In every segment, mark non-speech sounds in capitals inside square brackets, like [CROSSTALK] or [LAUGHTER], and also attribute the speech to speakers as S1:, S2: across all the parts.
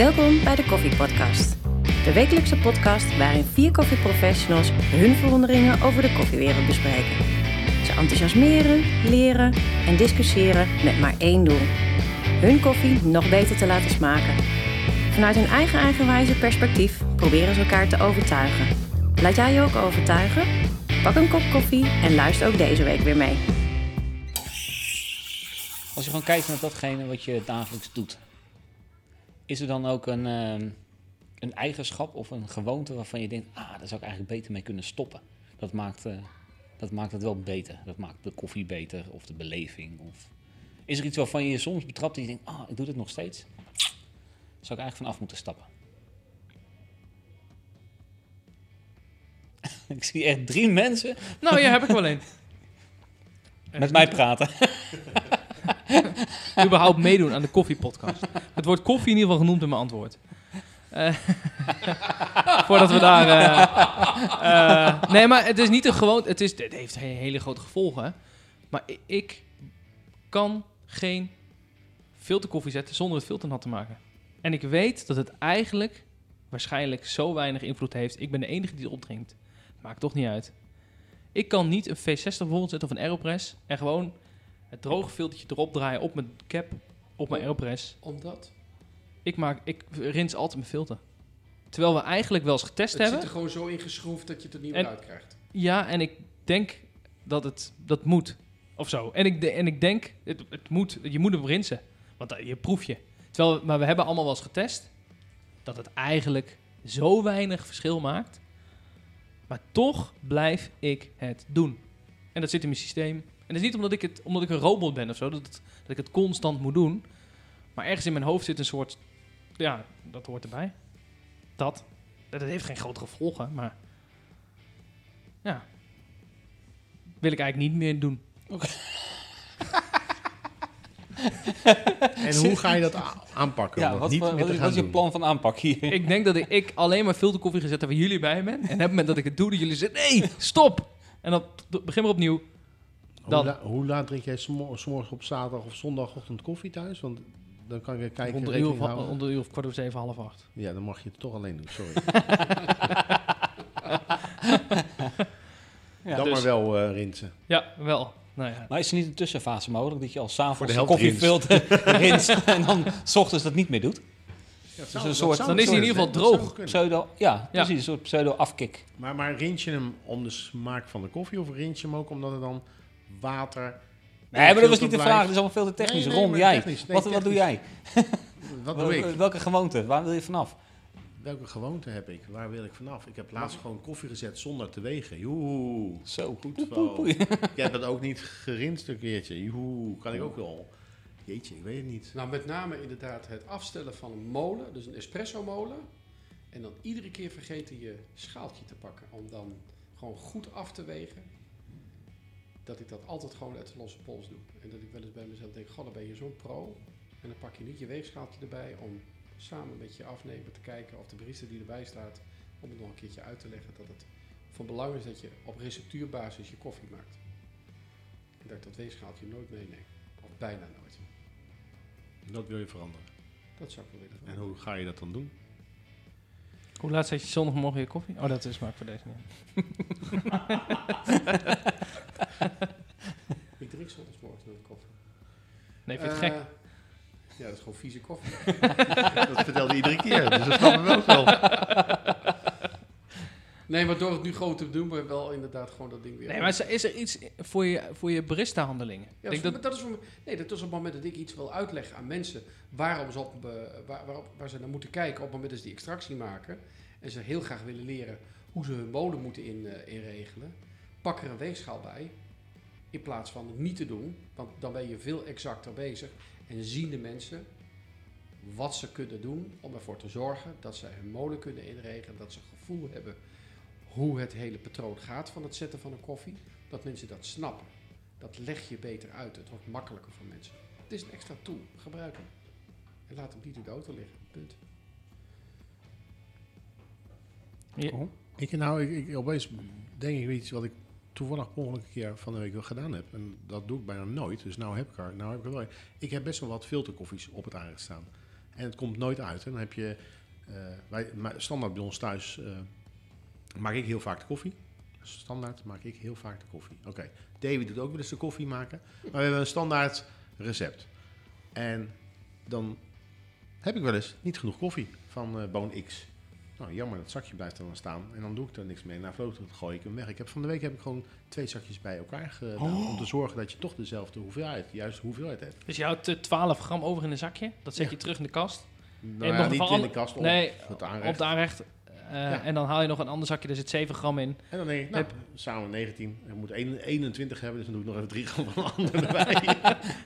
S1: Welkom bij de Koffie Podcast. De wekelijkse podcast waarin vier koffieprofessionals hun verwonderingen over de koffiewereld bespreken. Ze enthousiasmeren, leren en discussiëren met maar één doel. Hun koffie nog beter te laten smaken. Vanuit hun eigen eigenwijze perspectief proberen ze elkaar te overtuigen. Laat jij je ook overtuigen? Pak een kop koffie en luister ook deze week weer mee.
S2: Als je gewoon kijkt naar datgene wat je dagelijks doet, is er dan ook een, ehm, een eigenschap of een gewoonte waarvan je denkt, ah, daar zou ik eigenlijk beter mee kunnen stoppen. Dat maakt, eh, dat maakt het wel beter. Dat maakt de koffie beter of de beleving. Of... Is er iets waarvan je je soms betrapt en je denkt, ah, ik doe dit nog steeds? Zou ik eigenlijk vanaf moeten stappen? [LAUGHS] ik zie echt drie mensen
S3: Nou, ja, heb ik wel een. [LAUGHS]
S2: met mij praten. [LAUGHS] [LAUGHS]
S3: Überhaupt meedoen aan de koffiepodcast. Het woord koffie in ieder geval genoemd in mijn antwoord. Eh, [LAUGHS] voordat we daar... eh, eh, nee, maar het is niet een gewoon... Het, is, het heeft he- hele grote gevolgen. Maar ik kan geen filterkoffie zetten zonder het filter nat te maken. En ik weet dat het eigenlijk waarschijnlijk zo weinig invloed heeft. Ik ben de enige die het opdringt. Maakt toch niet uit. Ik kan niet een V60 bijvoorbeeld zetten of een Aeropress en gewoon het droge filtertje erop draaien op mijn cap, op mijn Aeropress.
S4: Omdat?
S3: Ik, maak, ik rins altijd mijn filter. Terwijl we eigenlijk wel eens getest
S4: Het zit
S3: hebben.
S4: er gewoon zo ingeschroefd dat je het er niet
S3: En-
S4: meer uit krijgt.
S3: Ja, en ik denk dat het dat moet. Of zo. En ik, de- en ik denk, het, het moet, je moet hem rinsen. Want eh, je proef je. Terwijl, maar we hebben allemaal wel eens getest dat het eigenlijk zo weinig verschil maakt. Maar toch blijf ik het doen. En dat zit in mijn systeem. En dat is niet omdat ik, het, omdat ik een robot ben of zo, dat, het- dat ik het constant moet doen. Maar ergens in mijn hoofd zit een soort, ja, dat hoort erbij. Dat. Dat heeft geen grotere gevolgen, maar ja. Wil ik eigenlijk niet meer doen. [LAUGHS]
S5: En hoe ga je dat aanpakken?
S2: Ja, wat,
S5: niet
S2: wat, is-
S5: gaan
S2: wat is je plan van aanpak hier? [LAUGHS]
S3: Ik denk dat ik, ik alleen maar filterkoffie gezet heb waar jullie bij ben. En op het moment dat ik het doe, dat jullie zeggen, nee, stop! En dan begin maar opnieuw.
S5: Hoe,
S3: Dan.
S5: la- hoe laat drink jij smo- 's morgens op zaterdag of zondagochtend koffie thuis? Want dan kan ik kijken.
S3: Rond de, uur of, de uur of kwart over zeven, half acht.
S5: Ja, dan mag je het toch alleen doen. Sorry. [LAUGHS]
S2: Ja,
S5: dan
S2: dus-
S5: maar wel eh rinsen.
S3: Ja, wel. Nou ja.
S2: Maar is er niet een tussenfase mogelijk dat je al
S5: Voor
S2: s'avonds
S5: de
S2: de
S5: helft
S2: koffiefilter [LAUGHS] rinst en dan s ochtends dat niet meer doet?
S5: Ja,
S2: zou- een soort-
S3: dan is hij in ieder geval droog.
S2: Pseudo, ja, precies, een soort pseudo afkick.
S5: Maar, maar rins je hem om de smaak van de koffie of rins je hem ook omdat er dan water...
S2: Nee, maar dat was niet de vraag, dat is allemaal veel te technisch.
S5: Nee, nee,
S2: Ron, jij,
S5: technisch, nee,
S2: wat, wat doe jij?
S5: Wat doe [LAUGHS] ik?
S2: Welke gewoonte? Waar wil je vanaf?
S5: Welke gewoonte heb ik? Waar wil ik vanaf? Ik heb laatst gewoon koffie gezet zonder te wegen. Joehoe.
S2: Zo,
S5: Goed. Ik heb dat ook niet gerinst een keertje. Joehoe. Kan ik ook wel. Jeetje, ik weet het niet.
S4: Nou, met name inderdaad het afstellen van een molen, dus een espresso molen. En dan iedere keer vergeten je schaaltje te pakken. Om dan gewoon goed af te wegen. Dat ik dat altijd gewoon uit de losse pols doe. En dat ik wel eens bij mezelf denk, god, dan ben je zo'n pro. En dan pak je niet je weegschaaltje erbij om samen met je afnemer te kijken of de barista die erbij staat, om het nog een keertje uit te leggen dat het van belang is dat je op receptuurbasis je koffie maakt. En dat ik dat weegschaaltje nooit meeneem. Of bijna nooit.
S5: Dat wil je veranderen.
S4: Dat zou ik wel willen
S5: En
S4: veranderen.
S5: hoe ga je dat dan doen?
S3: Hoe laat zet je zondagmorgen je koffie? Oh, dat is smaak voor deze niet. [LAUGHS]
S4: Ik zondagsmorgens nooit koffie.
S3: Nee, vind je het
S4: Eh,
S3: gek?
S4: Ja, dat is gewoon vieze koffie. [LAUGHS]
S5: Dat vertelde iedere keer, dus dat snappen we ook wel. [LAUGHS]
S4: Nee, maar door het nu gewoon te doen, we wel inderdaad gewoon dat ding weer.
S3: Nee, maar is er- iets voor je, voor je barista-handelingen?
S4: Ja,
S3: Ik
S4: dat,
S3: denk dat,
S4: voor me- dat is voor nee, dat is op het moment dat ik iets wil uitleggen aan mensen waarom ze op, eh, waar, waarop, waar ze naar moeten kijken op het moment dat ze die extractie maken en ze heel graag willen leren hoe ze hun molen moeten in, eh, inregelen, pak er een weegschaal bij in plaats van het niet te doen, want dan ben je veel exacter bezig en zien de mensen wat ze kunnen doen om ervoor te zorgen dat ze hun molen kunnen inregelen, dat ze gevoel hebben hoe het hele patroon gaat van het zetten van een koffie, dat mensen dat snappen. Dat leg je beter uit. Het wordt makkelijker voor mensen. Het is een extra tool. Gebruik hem. En laat hem niet in de auto liggen. Punt.
S3: Ja.
S5: Ik, nou, ik, ik, opeens denk ik iets wat ik toevallig per een keer van de week wel gedaan heb. En dat doe ik bijna nooit. Dus nou heb ik er, nou heb ik er wel. Ik heb best wel wat filterkoffies op het aardig staan. En het komt nooit uit. En dan heb je, eh, wij, standaard bij ons thuis, eh, maak ik heel vaak de koffie. Standaard maak ik heel vaak de koffie. Oké, David doet ook wel eens de koffie maken. Maar we hebben een standaard recept. En dan heb ik wel eens niet genoeg koffie van eh Boon X. Nou, jammer, dat zakje blijft er dan staan. En dan doe ik er niks mee. Na verloop gooi ik hem weg. Ik heb, van de week heb ik gewoon twee zakjes bij elkaar gedaan. Om te zorgen dat je toch dezelfde hoeveelheid, juist hoeveelheid hebt.
S3: Dus je houdt eh, 12 gram over in een zakje. Dat zet
S5: Ja.
S3: je terug in de kast.
S5: Nou
S3: nog
S5: ja,
S3: een
S5: niet
S3: van
S5: in de
S3: alle-
S5: kast, op
S3: nee,
S5: het aanrecht.
S3: Op de aanrecht. Eh,
S5: Ja.
S3: En dan haal je nog een ander zakje. Daar zit 7 gram in.
S5: En dan denk ik, nou, samen 19. Ik moet 21 hebben, dus dan doe ik nog even 3 gram van de andere [LAUGHS] erbij.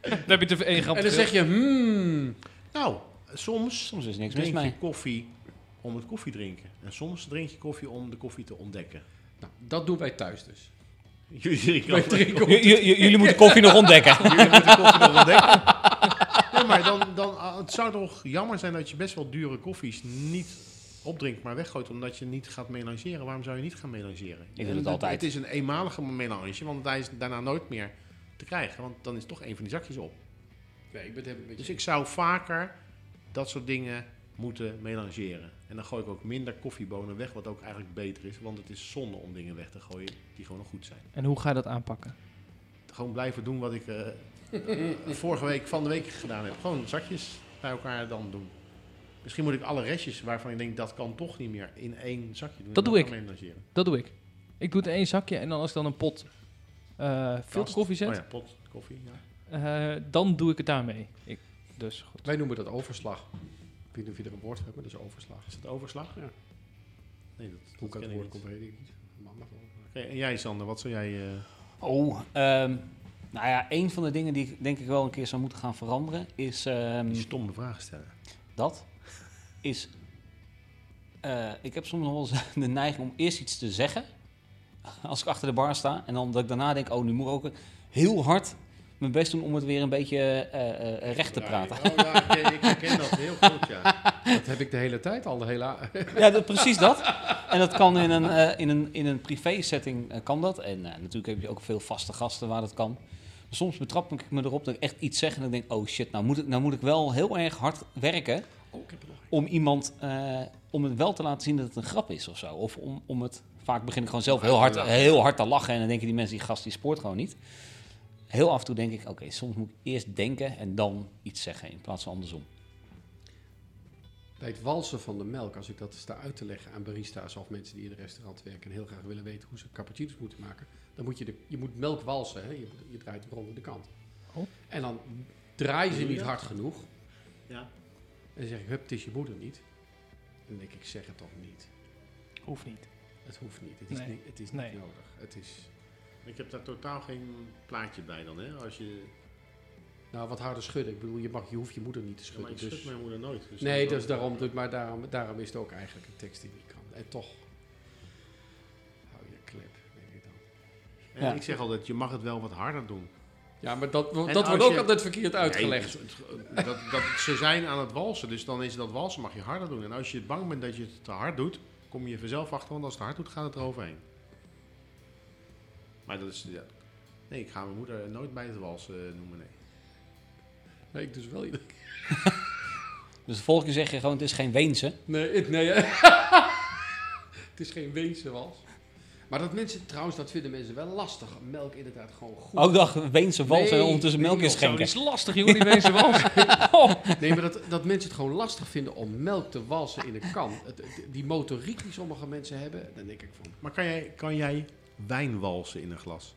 S3: Dan heb je er 1 gram
S4: En dan
S3: te
S4: zeg je, hmm.
S5: nou, soms
S2: Soms is niks mis
S5: drink je
S2: mee.
S5: koffie om het koffie drinken. En soms drink je koffie om de koffie te ontdekken.
S4: Nou, dat doen wij thuis dus.
S5: Jullie
S4: Wij drinken
S2: jullie moeten koffie nog ontdekken. [LAUGHS]
S5: Jullie moeten koffie nog ontdekken. [LAUGHS] Nee, maar dan, dan, ah, het zou toch jammer zijn dat je best wel dure koffies niet opdrinkt, maar weggooit omdat je niet gaat melangeren. Waarom zou je niet gaan melangeren?
S2: Ik doe het
S5: En
S2: altijd.
S5: Het is een eenmalige melange, want hij is daarna nooit meer te krijgen. Want dan is toch een van die zakjes op.
S4: Nee, ik ben het helemaal met
S5: Dus ik zou vaker dat soort dingen moeten melangeren. En dan gooi ik ook minder koffiebonen weg, wat ook eigenlijk beter is. Want het is zonde om dingen weg te gooien die gewoon nog goed zijn.
S3: En hoe ga je dat aanpakken?
S5: Gewoon blijven doen wat ik eh, [LAUGHS] vorige week, van de week gedaan heb. Gewoon zakjes bij elkaar dan doen. Misschien moet ik alle restjes waarvan ik denk dat kan toch niet meer in één zakje doen.
S3: Dat doe ik.
S5: melangeren.
S3: Dat doe ik. Ik doe het in één zakje. En dan als ik dan een pot eh filterkoffie zet.
S5: Oh ja, pot koffie. Ja.
S3: eh, dan doe ik het daarmee. Ik, dus goed.
S4: Wij noemen dat overslag. Ik weet niet of je er een woord voor hebt, maar dat is overslag.
S5: Is dat overslag?
S4: Ja.
S5: Nee, dat,
S4: Hoe
S5: dat
S4: ik het
S5: ik
S4: woord
S5: niet.
S4: kom, weet ik niet. Mama van.
S5: Oké, en jij Sander, wat zou jij... eh,
S2: Oh, ehm, nou ja, een van de dingen die ik denk ik wel een keer zou moeten gaan veranderen is ehm,
S5: die stomme vragen stellen?
S2: dat. Is, eh, ik heb soms nog wel eens [LAUGHS] de neiging om eerst iets te zeggen als ik achter de bar sta. En dan dat ik daarna denk, oh nu moet ik ook heel hard mijn best doen om het weer een beetje eh, eh, recht te praten.
S5: Oh ja, ik, ken- ik herken dat heel goed, ja.
S4: Dat heb ik de hele tijd al, de hele... [LAUGHS]
S2: Ja, dat, precies dat. En dat kan in een, eh, in een, in een privé setting eh, kan dat. En natuurlijk heb je ook veel vaste gasten waar dat kan. Maar soms betrap ik me erop dat ik echt iets zeg en dan denk oh shit, nou moet ik, nou moet ik wel heel erg hard werken
S4: Oh, ik
S2: om iemand, om het wel te laten zien dat het een grap is of zo. Of om, om het, vaak begin ik gewoon zelf heel hard, heel hard te lachen en dan denken die mensen, die gast die spoort gewoon niet. Heel af en toe denk ik, oké, soms moet ik eerst denken en dan iets zeggen in plaats van andersom.
S4: Bij het walsen van de melk, als ik dat sta uit te leggen aan barista's of mensen die in een restaurant werken en heel graag willen weten hoe ze cappuccino's moeten maken, dan moet je, de, je moet melk walsen. Hè? Je, je draait rond de kant.
S3: Oh.
S4: En dan draai je ze niet hard genoeg.
S5: Ja.
S4: En dan zeg ik, hup, het is je moeder niet. En dan denk ik, zeg het toch niet.
S3: Hoeft niet.
S4: Het hoeft niet. Het is,
S3: Nee.
S4: niet, het is
S3: Nee.
S4: niet nodig. Het is,
S5: Ik heb daar totaal geen plaatje bij dan, hè. Als je...
S4: nou, wat harder schudden. Ik bedoel, je, mag, je hoeft je moeder niet te
S5: Ja, maar
S4: schudden.
S5: ik schud
S4: dus,
S5: mijn moeder nooit. dus
S4: nee, dus daarom, maar daarom, daarom is het ook eigenlijk een tekst die niet kan. En toch, hou je klep, denk ik dan.
S5: En
S2: Ja.
S5: ik zeg altijd, je mag het wel wat harder doen.
S4: Ja, maar dat, dat wordt ook
S5: je-
S4: altijd verkeerd uitgelegd.
S5: Nee, het- het- dat, dat, ze zijn aan het walsen, dus dan is dat walsen mag je harder doen. En als je bang bent dat je het te hard doet, kom je vanzelf achter, want als het hard doet, gaat het eroverheen. Maar dat is, ja. Nee, ik ga mijn moeder nooit bij het walsen eh, noemen, nee.
S4: Nee, ik dus wel. iedere [LAUGHS]
S2: Dus de volgende keer zeg je gewoon, het is geen Weense.
S4: Nee, het, nee [LAUGHS] het is geen wezenwals. Maar dat mensen, trouwens, dat vinden mensen wel lastig. Melk inderdaad gewoon goed.
S2: Ook dacht Weense wals en ondertussen
S4: nee,
S2: melk is schenken.
S3: is lastig, jongen, die [LAUGHS] wezen wals. Oh.
S4: Nee, maar dat, dat mensen het gewoon lastig vinden om melk te walsen in een kan. Het- het- die motoriek die sommige mensen hebben, dan denk ik van,
S5: Maar kan jij, kan jij wijn walsen in een glas?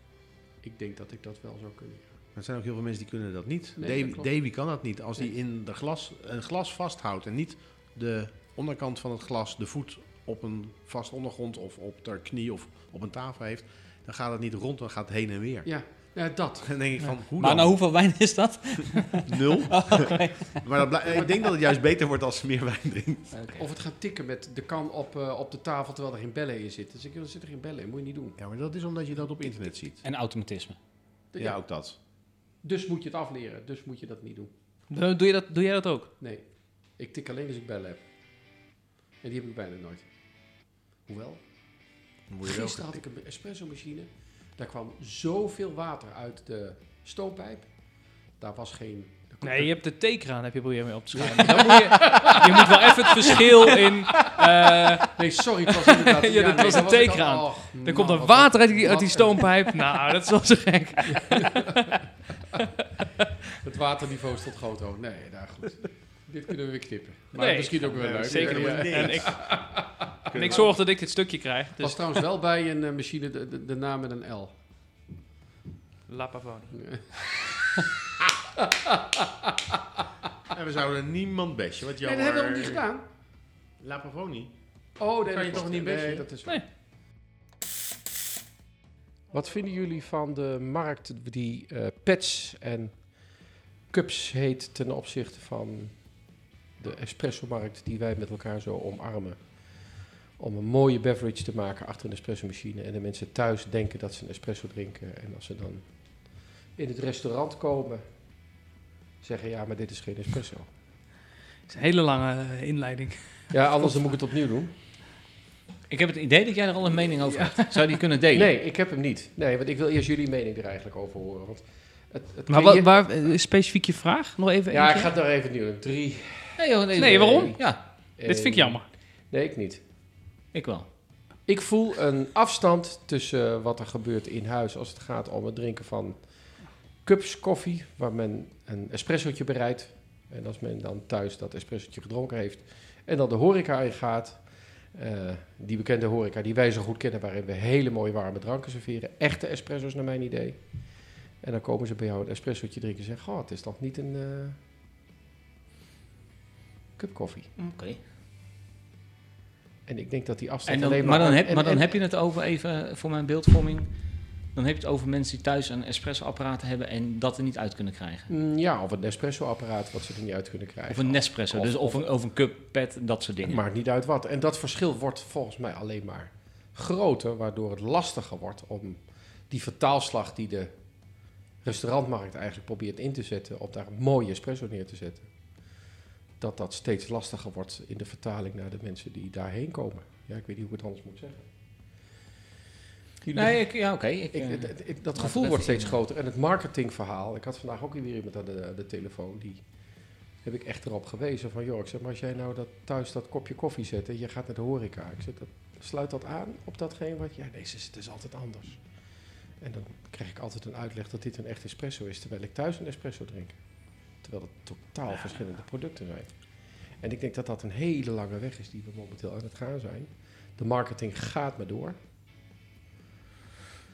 S4: ik denk dat ik dat wel zou kunnen. ja.
S5: Er zijn ook heel veel mensen die kunnen dat niet.
S4: Nee,
S5: Davy,
S4: dat klopt.
S5: Davy kan dat niet. Als hij
S4: Nee.
S5: in de glas, een glas vasthoudt en niet de onderkant van het glas de voet op een vast ondergrond of op de knie of op een tafel heeft, dan gaat het niet rond, dan gaat het heen en weer.
S4: Ja, ja dat. [LAUGHS]
S5: Dan denk ik van, hoe
S2: Maar
S5: dan?
S2: nou, hoeveel wijn is dat? [LAUGHS]
S5: Nul. [LAUGHS]
S2: Oké.
S5: Maar dat ik denk dat het juist beter wordt als ze meer wijn drinkt.
S4: Of het gaat tikken met de kan op, eh, op de tafel terwijl er geen bellen in zitten. Dus ik er zit er geen bellen in, moet je niet doen.
S5: Ja, maar dat is omdat je dat op internet ziet.
S2: En automatisme.
S4: De-
S5: Ja, ook dat.
S4: Dus moet je het afleren, dus moet je dat niet doen.
S3: Doe, doe je dat, doe jij dat ook?
S4: Nee, ik tik alleen als ik bellen heb. En die heb ik bijna nooit. Hoewel, gisteren had ik een espresso machine. Daar kwam zoveel water uit de stoompijp. Daar was geen
S3: Nee, je hebt de theekraan heb je proberen mee op te schuimen. Dan moet je, je moet wel even het verschil in... eh,
S4: Nee, sorry, het was inderdaad... [LAUGHS]
S3: Ja, dat was een theekraan.
S4: och,
S3: er
S4: man,
S3: komt er
S4: wat-
S3: water uit die, uit die stoompijp. [LAUGHS] Nou, dat is wel zo gek. [LAUGHS]
S4: Het waterniveau stond groot hoog. Nee, daar goed. Dit kunnen we weer knippen. Maar
S3: Nee,
S4: misschien ook weer leuk.
S3: Zeker niet. En ik, [LAUGHS] en ik zorg dat ik dit stukje krijg.
S4: was
S3: Dus
S4: trouwens wel bij een eh, machine de, de, de naam met een L.
S3: La Pavone.
S5: En we zouden niemand bestje. Wat
S4: Nee,
S5: jammer.
S4: dat hebben we nog niet gedaan.
S5: La Pavoni.
S4: Oh, nee,
S5: Kan je
S4: dat
S5: toch niet best,
S4: Nee, dat is
S3: Nee.
S4: Wat vinden jullie van de markt die eh pets en cups heet ten opzichte van de espresso-markt die wij met elkaar zo omarmen? Om een mooie beverage te maken achter een espresso-machine en de mensen thuis denken dat ze een espresso drinken. En als ze dan in het restaurant komen, zeggen ja, maar dit is geen espresso.
S3: Het is een hele lange eh, inleiding.
S4: Ja, anders dan moet ik het opnieuw doen.
S2: Ik heb het idee dat jij er al een mening over hebt. Zou je die kunnen delen?
S4: Nee, ik heb hem niet. Nee, want ik wil eerst jullie mening er eigenlijk over horen. Want het, het
S3: Maar wat, waar, eh, specifiek je vraag? Nog even
S4: Ja, ik ga het nog even doen. Drie.
S2: Nee, joh, nee,
S3: Nee, waarom?
S2: Ja,
S3: Dit vind ik
S4: één.
S3: jammer.
S4: Nee, ik niet.
S2: ik wel.
S4: Ik voel een afstand tussen wat er gebeurt in huis als het gaat om het drinken van cups koffie, waar men een espressootje bereidt. En als men dan thuis dat espressootje gedronken heeft en dan de horeca in gaat, eh, die bekende horeca die wij zo goed kennen, waarin we hele mooie warme dranken serveren, echte espresso's naar mijn idee. En dan komen ze bij jou een espressootje drinken en zeggen, goh, het is toch niet een eh cup koffie.
S2: Oké.
S4: En ik denk dat die afstand
S2: En dan,
S4: alleen
S2: maar dan,
S4: en-
S2: heb,
S4: en-
S2: maar dan
S4: en-
S2: heb je het over, even voor mijn beeldvorming, dan heb je het over mensen die thuis een espresso-apparaat hebben en dat er niet uit kunnen krijgen.
S4: Mm, Ja, of een espresso-apparaat wat ze er niet uit kunnen krijgen.
S2: Of een Nespresso,
S4: Of-
S2: dus of een, of een cup, pet, dat soort
S4: Het
S2: dingen.
S4: maakt niet uit wat. En dat verschil wordt volgens mij alleen maar groter, waardoor het lastiger wordt om die vertaalslag die de restaurantmarkt eigenlijk probeert in te zetten, op daar een mooie espresso neer te zetten. Dat dat steeds lastiger wordt in de vertaling naar de mensen die daarheen komen. Ja, ik weet niet hoe ik het anders moet zeggen. Jullie
S2: Nee, ik, ja, oké. ik,
S4: ik,
S2: eh,
S4: dat gevoel wordt steeds
S2: in.
S4: groter. En het marketingverhaal. Ik had vandaag ook weer iemand aan de, telefoon. Die heb ik echt erop gewezen. Van joh, ik zeg maar als jij nou dat, thuis dat kopje koffie zet en je gaat naar de horeca. Ik zeg, dat, sluit dat aan op datgene wat... Ja, nee, ze- het is altijd anders. En dan krijg ik altijd een uitleg dat dit een echt espresso is. Terwijl ik thuis een espresso drink. Terwijl het totaal verschillende producten zijn. En ik denk dat dat een hele lange weg is die we momenteel aan het gaan zijn. De marketing gaat maar door.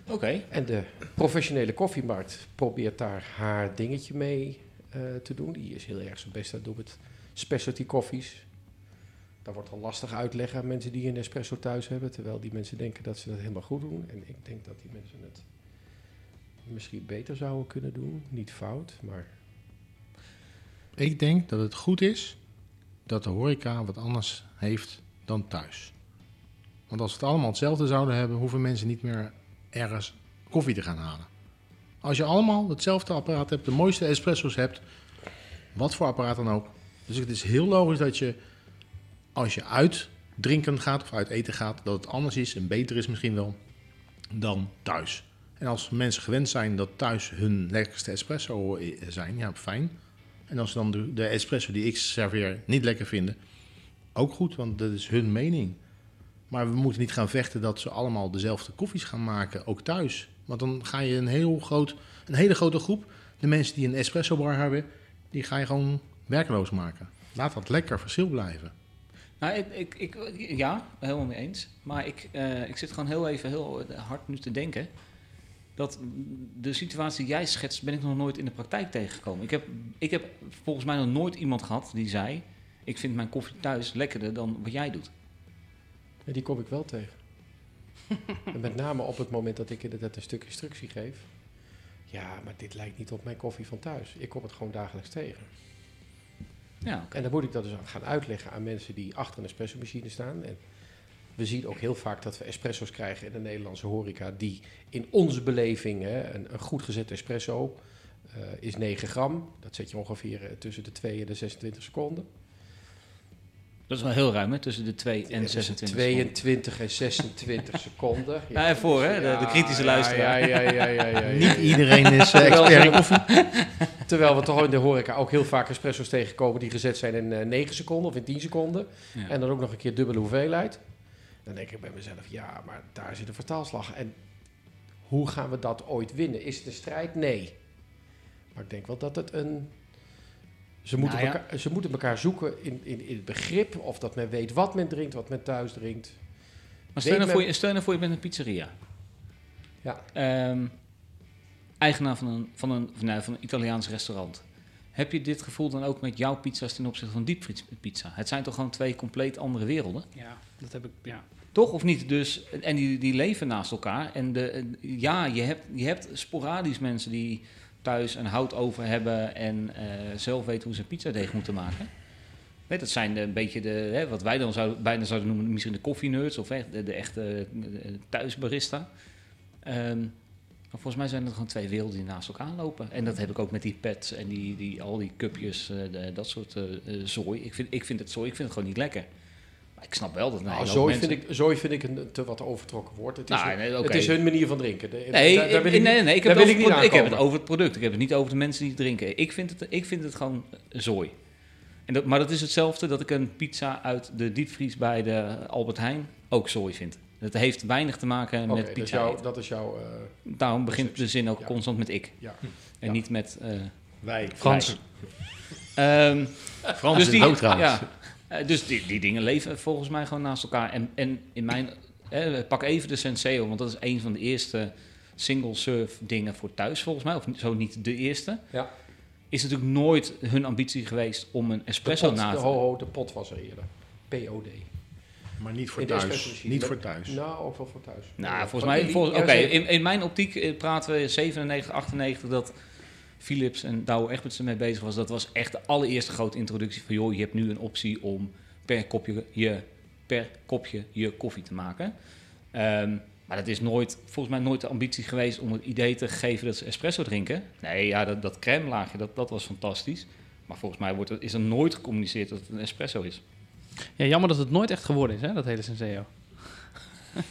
S2: Oké.
S4: En de professionele koffiemarkt probeert daar haar dingetje mee eh, te doen. Die is heel erg zijn best aan het doen met specialty koffies. Dat wordt al lastig uitleggen aan mensen die een espresso thuis hebben. Terwijl die mensen denken dat ze dat helemaal goed doen. En ik denk dat die mensen het misschien beter zouden kunnen doen. Niet fout, maar
S5: Ik denk dat het goed is dat de horeca wat anders heeft dan thuis. Want als we het allemaal hetzelfde zouden hebben, hoeven mensen niet meer ergens koffie te gaan halen. Als je allemaal hetzelfde apparaat hebt, de mooiste espresso's hebt, wat voor apparaat dan ook. Dus het is heel logisch dat je, als je uit drinken gaat of uit eten gaat, dat het anders is en beter is misschien wel dan thuis. En als mensen gewend zijn dat thuis hun lekkerste espresso zijn, ja, fijn. En als ze dan de, espresso die ik serveer niet lekker vinden, ook goed, want dat is hun mening. Maar we moeten niet gaan vechten dat ze allemaal dezelfde koffies gaan maken, ook thuis. Want dan ga je een, heel groot, een hele grote groep, de mensen die een espresso bar hebben, die ga je gewoon werkloos maken. Laat dat lekker verschil blijven.
S2: Nou, ik, ik, ik, ja, helemaal mee eens. Maar ik, eh, ik zit gewoon heel even heel hard nu te denken. Dat de situatie die jij schetst, ben ik nog nooit in de praktijk tegengekomen. Ik heb, ik heb volgens mij nog nooit iemand gehad die zei... ik vind mijn koffie thuis lekkerder dan wat jij doet.
S4: ja, die kom ik wel tegen. en met name op het moment dat ik inderdaad een stuk instructie geef. Ja, maar dit lijkt niet op mijn koffie van thuis. Ik kom het gewoon dagelijks tegen.
S2: Ja.
S4: En dan moet ik dat dus gaan uitleggen aan mensen die achter een espresso-machine staan. En we zien ook heel vaak dat we espresso's krijgen in de Nederlandse horeca... die in onze beleving, hè, een, een goed gezet espresso eh, is 9 gram. Dat zet je ongeveer eh, tussen de 2 en de 26 seconden.
S2: Dat is wel heel ruim, hè? Tussen de 2 en
S4: Tussen
S2: 26
S4: 22 en 26 [LAUGHS] seconden.
S2: Ja, ervoor, hè, de- de kritische luisteraar.
S4: Ja, ja, ja, ja, ja, ja, ja,
S5: Niet
S4: ja.
S5: iedereen is eh, expert in koffie. [LAUGHS]
S4: Terwijl we toch in de horeca ook heel vaak espresso's tegenkomen die gezet zijn in eh 9 seconden of in 10 seconden.
S2: Ja.
S4: En dan ook nog een keer dubbele hoeveelheid. Dan denk ik bij mezelf, ja, maar daar zit een vertaalslag. En hoe gaan we dat ooit winnen? Is het een strijd? Nee. Maar ik denk wel dat het een... Ze moeten,
S2: Nou ja.
S4: elkaar, ze moeten elkaar zoeken in, in, in het begrip of dat men weet wat men drinkt, wat men thuis drinkt.
S2: Maar stel nou
S4: Weet
S2: voor, je, stel nou voor je bent een pizzeria.
S4: Ja.
S2: Ehm, eigenaar van een, van, een, van, nou, van een Italiaans restaurant. Heb je dit gevoel dan ook met jouw pizza's ten opzichte van diepvriespizza? Het zijn toch gewoon twee compleet andere werelden?
S6: Ja, dat heb ik, ja.
S2: Toch of niet? Dus, en die, die leven naast elkaar. En de, ja, je hebt, je hebt sporadisch mensen die thuis een hout over hebben en eh, zelf weten hoe ze pizzadeeg moeten maken. Weet, dat zijn een beetje de, hè, wat wij dan zouden, bijna zouden noemen, misschien de koffienerds of echt de, de echte eh, thuisbarista. Ehm, maar volgens mij zijn het gewoon twee werelden die naast elkaar lopen. En dat heb ik ook met die pads en die, die, al die cupjes, eh, dat soort eh, zooi. Ik vind, ik vind het zooi, ik vind het gewoon niet lekker. Maar ik snap wel dat
S4: Nou, zooi,
S2: mensen-
S4: vind ik, zooi vind ik een te wat overtrokken woord. Het is,
S2: Nou,
S4: hun,
S2: nee,
S4: het is hun manier van drinken.
S2: Nee,
S4: daar- daar wil
S2: nee,
S4: ik
S2: nee,
S4: niet-
S2: nee, ik, heb het
S4: ik
S2: ik heb het over het product. Ik heb het niet over de mensen die het drinken. Ik vind het, ik vind het gewoon zooi. En dat, maar dat is hetzelfde dat ik een pizza uit de diepvries bij de Albert Heijn ook zooi vind. Dat heeft weinig te maken
S4: Oké,
S2: met
S4: dat is
S2: pizza.
S4: jouw,
S2: eten.
S4: dat is jouw eh,
S2: Daarom begint de zin ook
S4: Ja.
S2: constant met ik.
S4: ja.
S2: En
S4: Ja.
S2: niet met eh
S5: Wij.
S6: Frans.
S2: Ehm,
S5: Frans
S2: dus
S5: is
S2: die,
S5: trouwens.
S2: ja, Eh, dus die, die dingen leven volgens mij gewoon naast elkaar. En, en in mijn, eh, pak even de Senseo, want dat is een van de eerste single-serve dingen voor thuis volgens mij. Of zo niet de eerste.
S4: Ja.
S2: Is natuurlijk nooit hun ambitie geweest om een
S4: De
S2: espresso
S4: pot,
S2: na
S4: de,
S2: te...
S4: ho, ho, de pot was er eerder. POD.
S5: Maar niet voor
S4: In
S5: thuis. Niet voor thuis.
S4: Nou, ook wel voor thuis.
S2: Nou,
S4: Ja,
S2: volgens mij, volgens- oké, in, in mijn optiek eh, praten we 97, 98 dat Philips en Douwe Egberts ermee bezig was. Dat was echt de allereerste grote introductie van, joh, je hebt nu een optie om per kopje je, per kopje je koffie te maken. Ehm, maar dat is nooit, volgens mij nooit de ambitie geweest om het idee te geven dat ze espresso drinken. Nee, ja, dat, dat crème laagje, dat, dat was fantastisch. Maar volgens mij wordt is er nooit gecommuniceerd dat het een espresso is.
S6: Ja, jammer dat het nooit echt geworden is, hè, dat hele Senseo. [LAUGHS]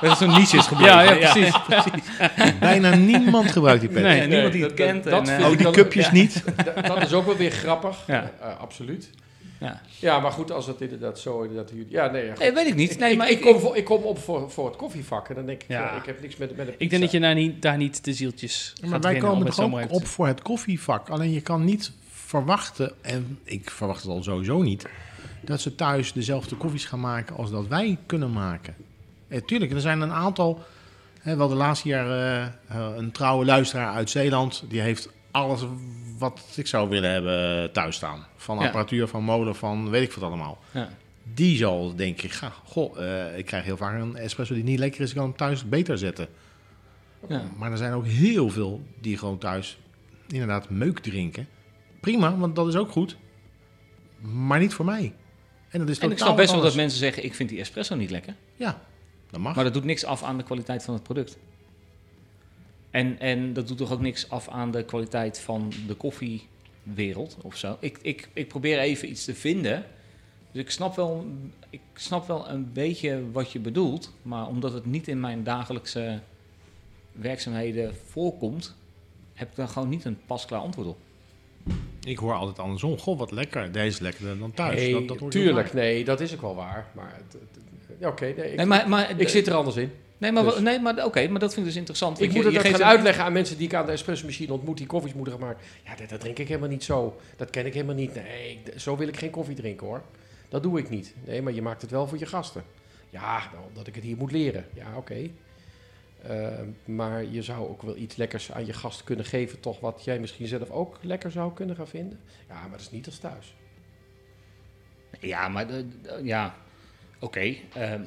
S2: Dat is zo'n niche is gebleven.
S6: Ja, ja, precies.
S5: Bijna niemand gebruikt die pet.
S6: Nee.
S2: Ja, niemand die het
S4: dat-
S2: kent.
S4: dat
S2: en, eh,
S5: Oh, die cupjes
S2: ja.
S5: niet. [LAUGHS]
S4: Da- dat is ook wel weer grappig.
S2: Ja.
S4: Eh, absoluut.
S2: Ja.
S4: Ja, maar goed, als het inderdaad zo inderdaad hier. Ja, nee, ja.
S2: Nee, weet ik niet. Nee,
S4: ik,
S2: maar
S4: ik,
S2: ik,
S4: kom, voor, ik kom op voor, voor het koffievak en dan denk ik,
S6: Ja.
S4: ja. ik heb niks met, met een
S6: Ik denk dat je daar niet, daar niet de zieltjes
S5: Maar
S6: gaat
S5: wij komen toch ook
S6: even
S5: op voor het koffievak. Alleen je kan niet verwachten, en ik verwacht het al sowieso niet, dat ze thuis dezelfde koffies gaan maken als dat wij kunnen maken. Eh, tuurlijk, er zijn een aantal, hè, wel de laatste jaar eh, eh, een trouwe luisteraar uit Zeeland, die heeft alles wat ik zou willen hebben thuis staan. Van
S2: Ja.
S5: apparatuur, van molen, van weet ik wat allemaal.
S2: Ja.
S5: Die zal denk ik, ga, goh, eh, ik krijg heel vaak een espresso die niet lekker is, ik kan hem thuis beter zetten.
S2: Ja.
S5: Maar er zijn ook heel veel die gewoon thuis inderdaad meuk drinken. Prima, want dat is ook goed. Maar niet voor mij. En dat is
S2: En ik snap best wel dat mensen zeggen, ik vind die espresso niet lekker.
S5: Ja, dat mag.
S2: Maar dat doet niks af aan de kwaliteit van het product. En, en dat doet toch ook niks af aan de kwaliteit van de koffiewereld of zo. Ik, ik, ik probeer even iets te vinden. Dus ik snap, wel, ik snap wel een beetje wat je bedoelt. Maar omdat het niet in mijn dagelijkse werkzaamheden voorkomt, heb ik daar gewoon niet een pasklaar antwoord op.
S5: Ik hoor altijd andersom. Goh, wat lekker. Deze is lekkerder dan thuis.
S4: Nee,
S5: dat, dat hoor je
S4: tuurlijk, nee, dat is ook wel waar. Maar het, het- ja, oké, nee, ik,
S2: Nee, maar, maar,
S4: ik zit er anders in.
S2: nee, maar,
S4: dus-
S2: nee, maar oké, maar dat vind ik dus interessant.
S4: Ik moet
S2: je-
S4: het
S2: je
S4: gaan
S2: een-
S4: uitleggen aan mensen die ik aan de espresso-machine ontmoet, die koffies moeten maken. Ja, dat, dat drink ik helemaal niet zo. Dat ken ik helemaal niet. Nee, zo wil ik geen koffie drinken hoor. Dat doe ik niet. Nee, maar je maakt het wel voor je gasten. Ja, nou, omdat ik het hier moet leren. Ja, oké. Eh, maar je zou ook wel iets lekkers aan je gast kunnen geven, toch wat jij misschien zelf ook lekker zou kunnen gaan vinden. Ja, maar dat is niet als thuis.
S2: Ja, maar de- de- ja, oké. ehm,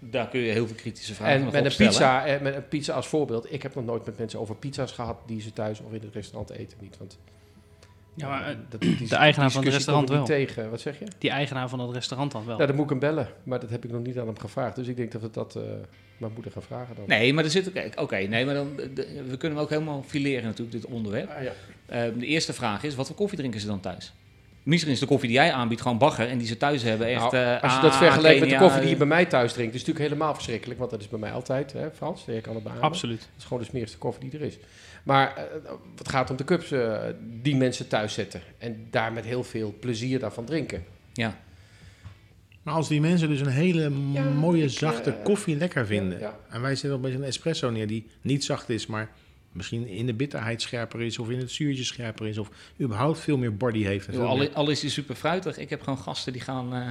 S2: daar kun je heel veel kritische vragen
S4: En met een, pizza, eh, met een pizza als voorbeeld. Ik heb nog nooit met mensen over pizza's gehad die ze thuis of in het restaurant eten. Niet, want
S6: Ja, maar eh,
S4: dat, die- die
S6: eigenaar van het restaurant wel.
S4: tegen. Wat zeg je?
S6: die eigenaar van dat restaurant dan wel.
S4: Nou, dan moet ik hem bellen. Maar dat heb ik nog niet aan hem gevraagd. Dus ik denk dat we dat eh, maar moeten gaan vragen dan.
S2: Nee, maar er zit ook... Oké, nee, maar dan... de- we kunnen hem ook helemaal fileren natuurlijk, dit onderwerp.
S4: Ah, ja.
S2: Ehm, de eerste vraag is, wat voor koffie drinken ze dan thuis? Misschien is de koffie die jij aanbiedt gewoon bagger en die ze thuis hebben echt...
S4: Nou,
S2: eh,
S4: als je dat
S2: ah,
S4: vergelijkt met de koffie die je bij mij thuis drinkt, is het natuurlijk helemaal verschrikkelijk. Want dat is bij mij altijd, hè, Frans. Je kan het beamen.
S6: Absoluut.
S4: Dat is gewoon de smerigste koffie die er is. Maar eh, het gaat om de cups eh, die mensen thuis zetten. En daar met heel veel plezier daarvan drinken.
S2: Ja,
S5: Maar als die mensen dus een hele
S4: Ja,
S5: mooie,
S4: ik,
S5: zachte
S4: eh,
S5: koffie lekker vinden.
S4: ja.
S5: En wij zitten op een espresso neer die niet zacht is, maar misschien in de bitterheid scherper is, of in het zuurtje scherper is, of überhaupt veel meer body heeft. en veel
S2: al,
S5: meer-
S2: al is die super fruitig. Ik heb gewoon gasten die gaan... eh,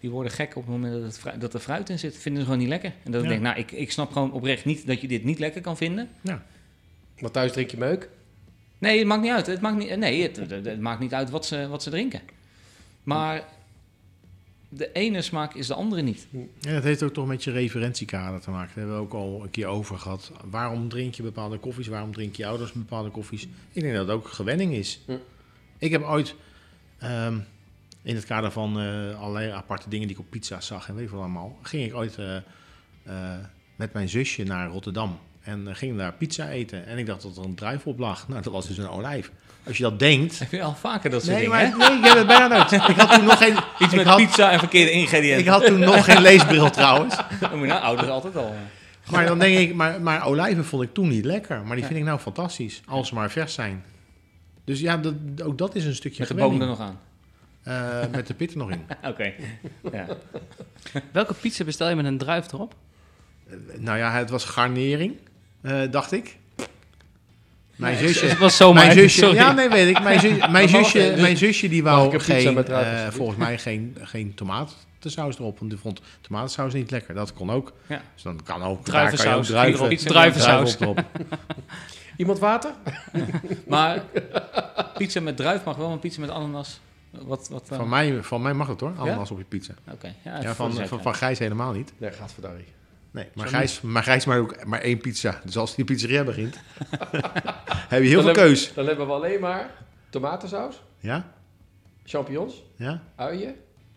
S2: die worden gek op het moment dat, het fru- dat er fruit in zit. Vinden ze gewoon niet lekker. En dat ik
S5: Ja.
S2: denk, nou, ik, ik snap gewoon oprecht niet dat je dit niet lekker kan vinden.
S4: Want thuis drink je meuk.
S2: Nee, het maakt niet uit. Het maakt niet, nee, het, het, het maakt niet uit wat ze, wat ze drinken. Maar de ene smaak is de andere niet.
S5: Ja, dat heeft ook toch met je referentiekader te maken. Daar hebben we ook al een keer over gehad. Waarom drink je bepaalde koffies? Waarom drink je ouders bepaalde koffies? Ik denk dat het ook gewenning is.
S4: Hm.
S5: Ik heb ooit, ehm, in het kader van eh, allerlei aparte dingen die ik op pizza zag en weet ik wat allemaal, ging ik ooit eh, eh, met mijn zusje naar Rotterdam. En uh, gingen daar pizza eten. En ik dacht dat er een druif op lag. Nou, dat was dus een olijf. Als je dat denkt...
S2: Heb je al vaker dat soort
S5: Nee,
S2: dingen,
S5: maar nee, ik heb het bijna nooit. Ik had toen nog geen... [LAUGHS]
S2: Iets met
S5: had,
S2: pizza en verkeerde ingrediënten.
S5: Ik had toen nog geen leesbril trouwens.
S2: Dat moet je nou ouders altijd al.
S5: Maar dan denk ik, maar, maar olijven vond ik toen niet lekker. Maar die vind ik nou fantastisch, als ze maar vers zijn. Dus ja, dat, ook dat is een stukje
S2: Met de boom er nog aan.
S5: Eh, met de pit er nog in. [LAUGHS]
S2: Oké. Ja.
S6: Welke pizza bestel je met een druif erop?
S5: Eh, nou ja, het was garnering, dacht ik. Mijn
S6: Nee,
S5: zusje...
S6: Het was zomaar.
S5: Mijn zusje,
S6: sorry.
S5: ja, nee, weet ik. Mijn, zus- [LAUGHS] mijn, zusje, mijn zusje die wou geen, eh,
S4: alsjeblieft?
S5: volgens mij geen, geen tomatensaus erop. Want die vond tomatensaus niet lekker. Dat kon ook.
S2: Ja.
S5: Dus dan kan ook.
S6: Druivensaus.
S5: daar kan je ook druiven,
S6: Pizza druivensaus.
S5: druiven op erop. [LAUGHS]
S4: Iemand water? [LAUGHS]
S2: Maar pizza met druif mag wel, maar pizza met ananas. Wat, wat dan?
S5: Van mij, van mij mag het hoor, ananas op je pizza.
S2: Oké. Ja,
S5: Ja, van, van, van Gijs helemaal niet.
S4: Nee, gaat verdarrie.
S5: Nee, maar
S6: Zo
S5: Gijs, maar Gijs maar ook maar één pizza. Dus als die pizzeria begint, [LAUGHS] heb je heel
S4: Dan
S5: veel keus.
S4: Dan hebben we alleen maar tomatensaus,
S5: Ja?
S4: champignons,
S5: Ja?
S4: uien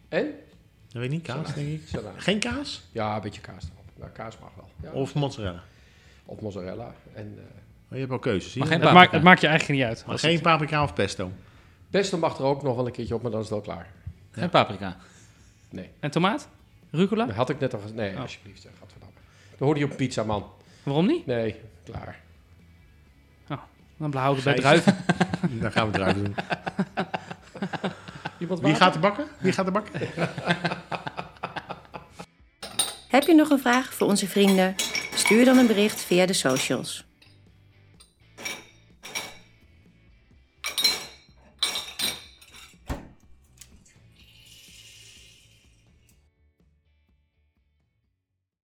S4: en
S5: Dat weet ik niet. Kaas, denk ik.
S4: salade.
S5: Geen kaas?
S4: Ja, een beetje kaas erop. Nou, kaas mag wel. Ja.
S5: Of mozzarella?
S4: Of mozzarella. En eh,
S5: Oh, je hebt al keuzes.
S6: Het
S2: paprika.
S6: maakt, het maakt je eigenlijk niet uit.
S5: Maar geen
S6: het-
S5: paprika of pesto.
S4: pesto mag er ook nog wel een keertje op, maar dan is het al klaar.
S2: Geen paprika.
S4: Nee,
S6: En tomaat? Rucola?
S4: dat had ik net al gezegd. Nee,
S6: Oh.
S4: alsjeblieft. Gadverdamme. Dan hoorde je op pizza, man.
S6: Waarom niet?
S4: Nee, klaar.
S6: Dan hou ik het bij druiven. [LAUGHS]
S5: Dan gaan we het eruit doen. Wie gaat er bakken? Wie gaat er bakken?
S1: Heb je nog een vraag voor onze vrienden? Stuur dan een bericht via de socials.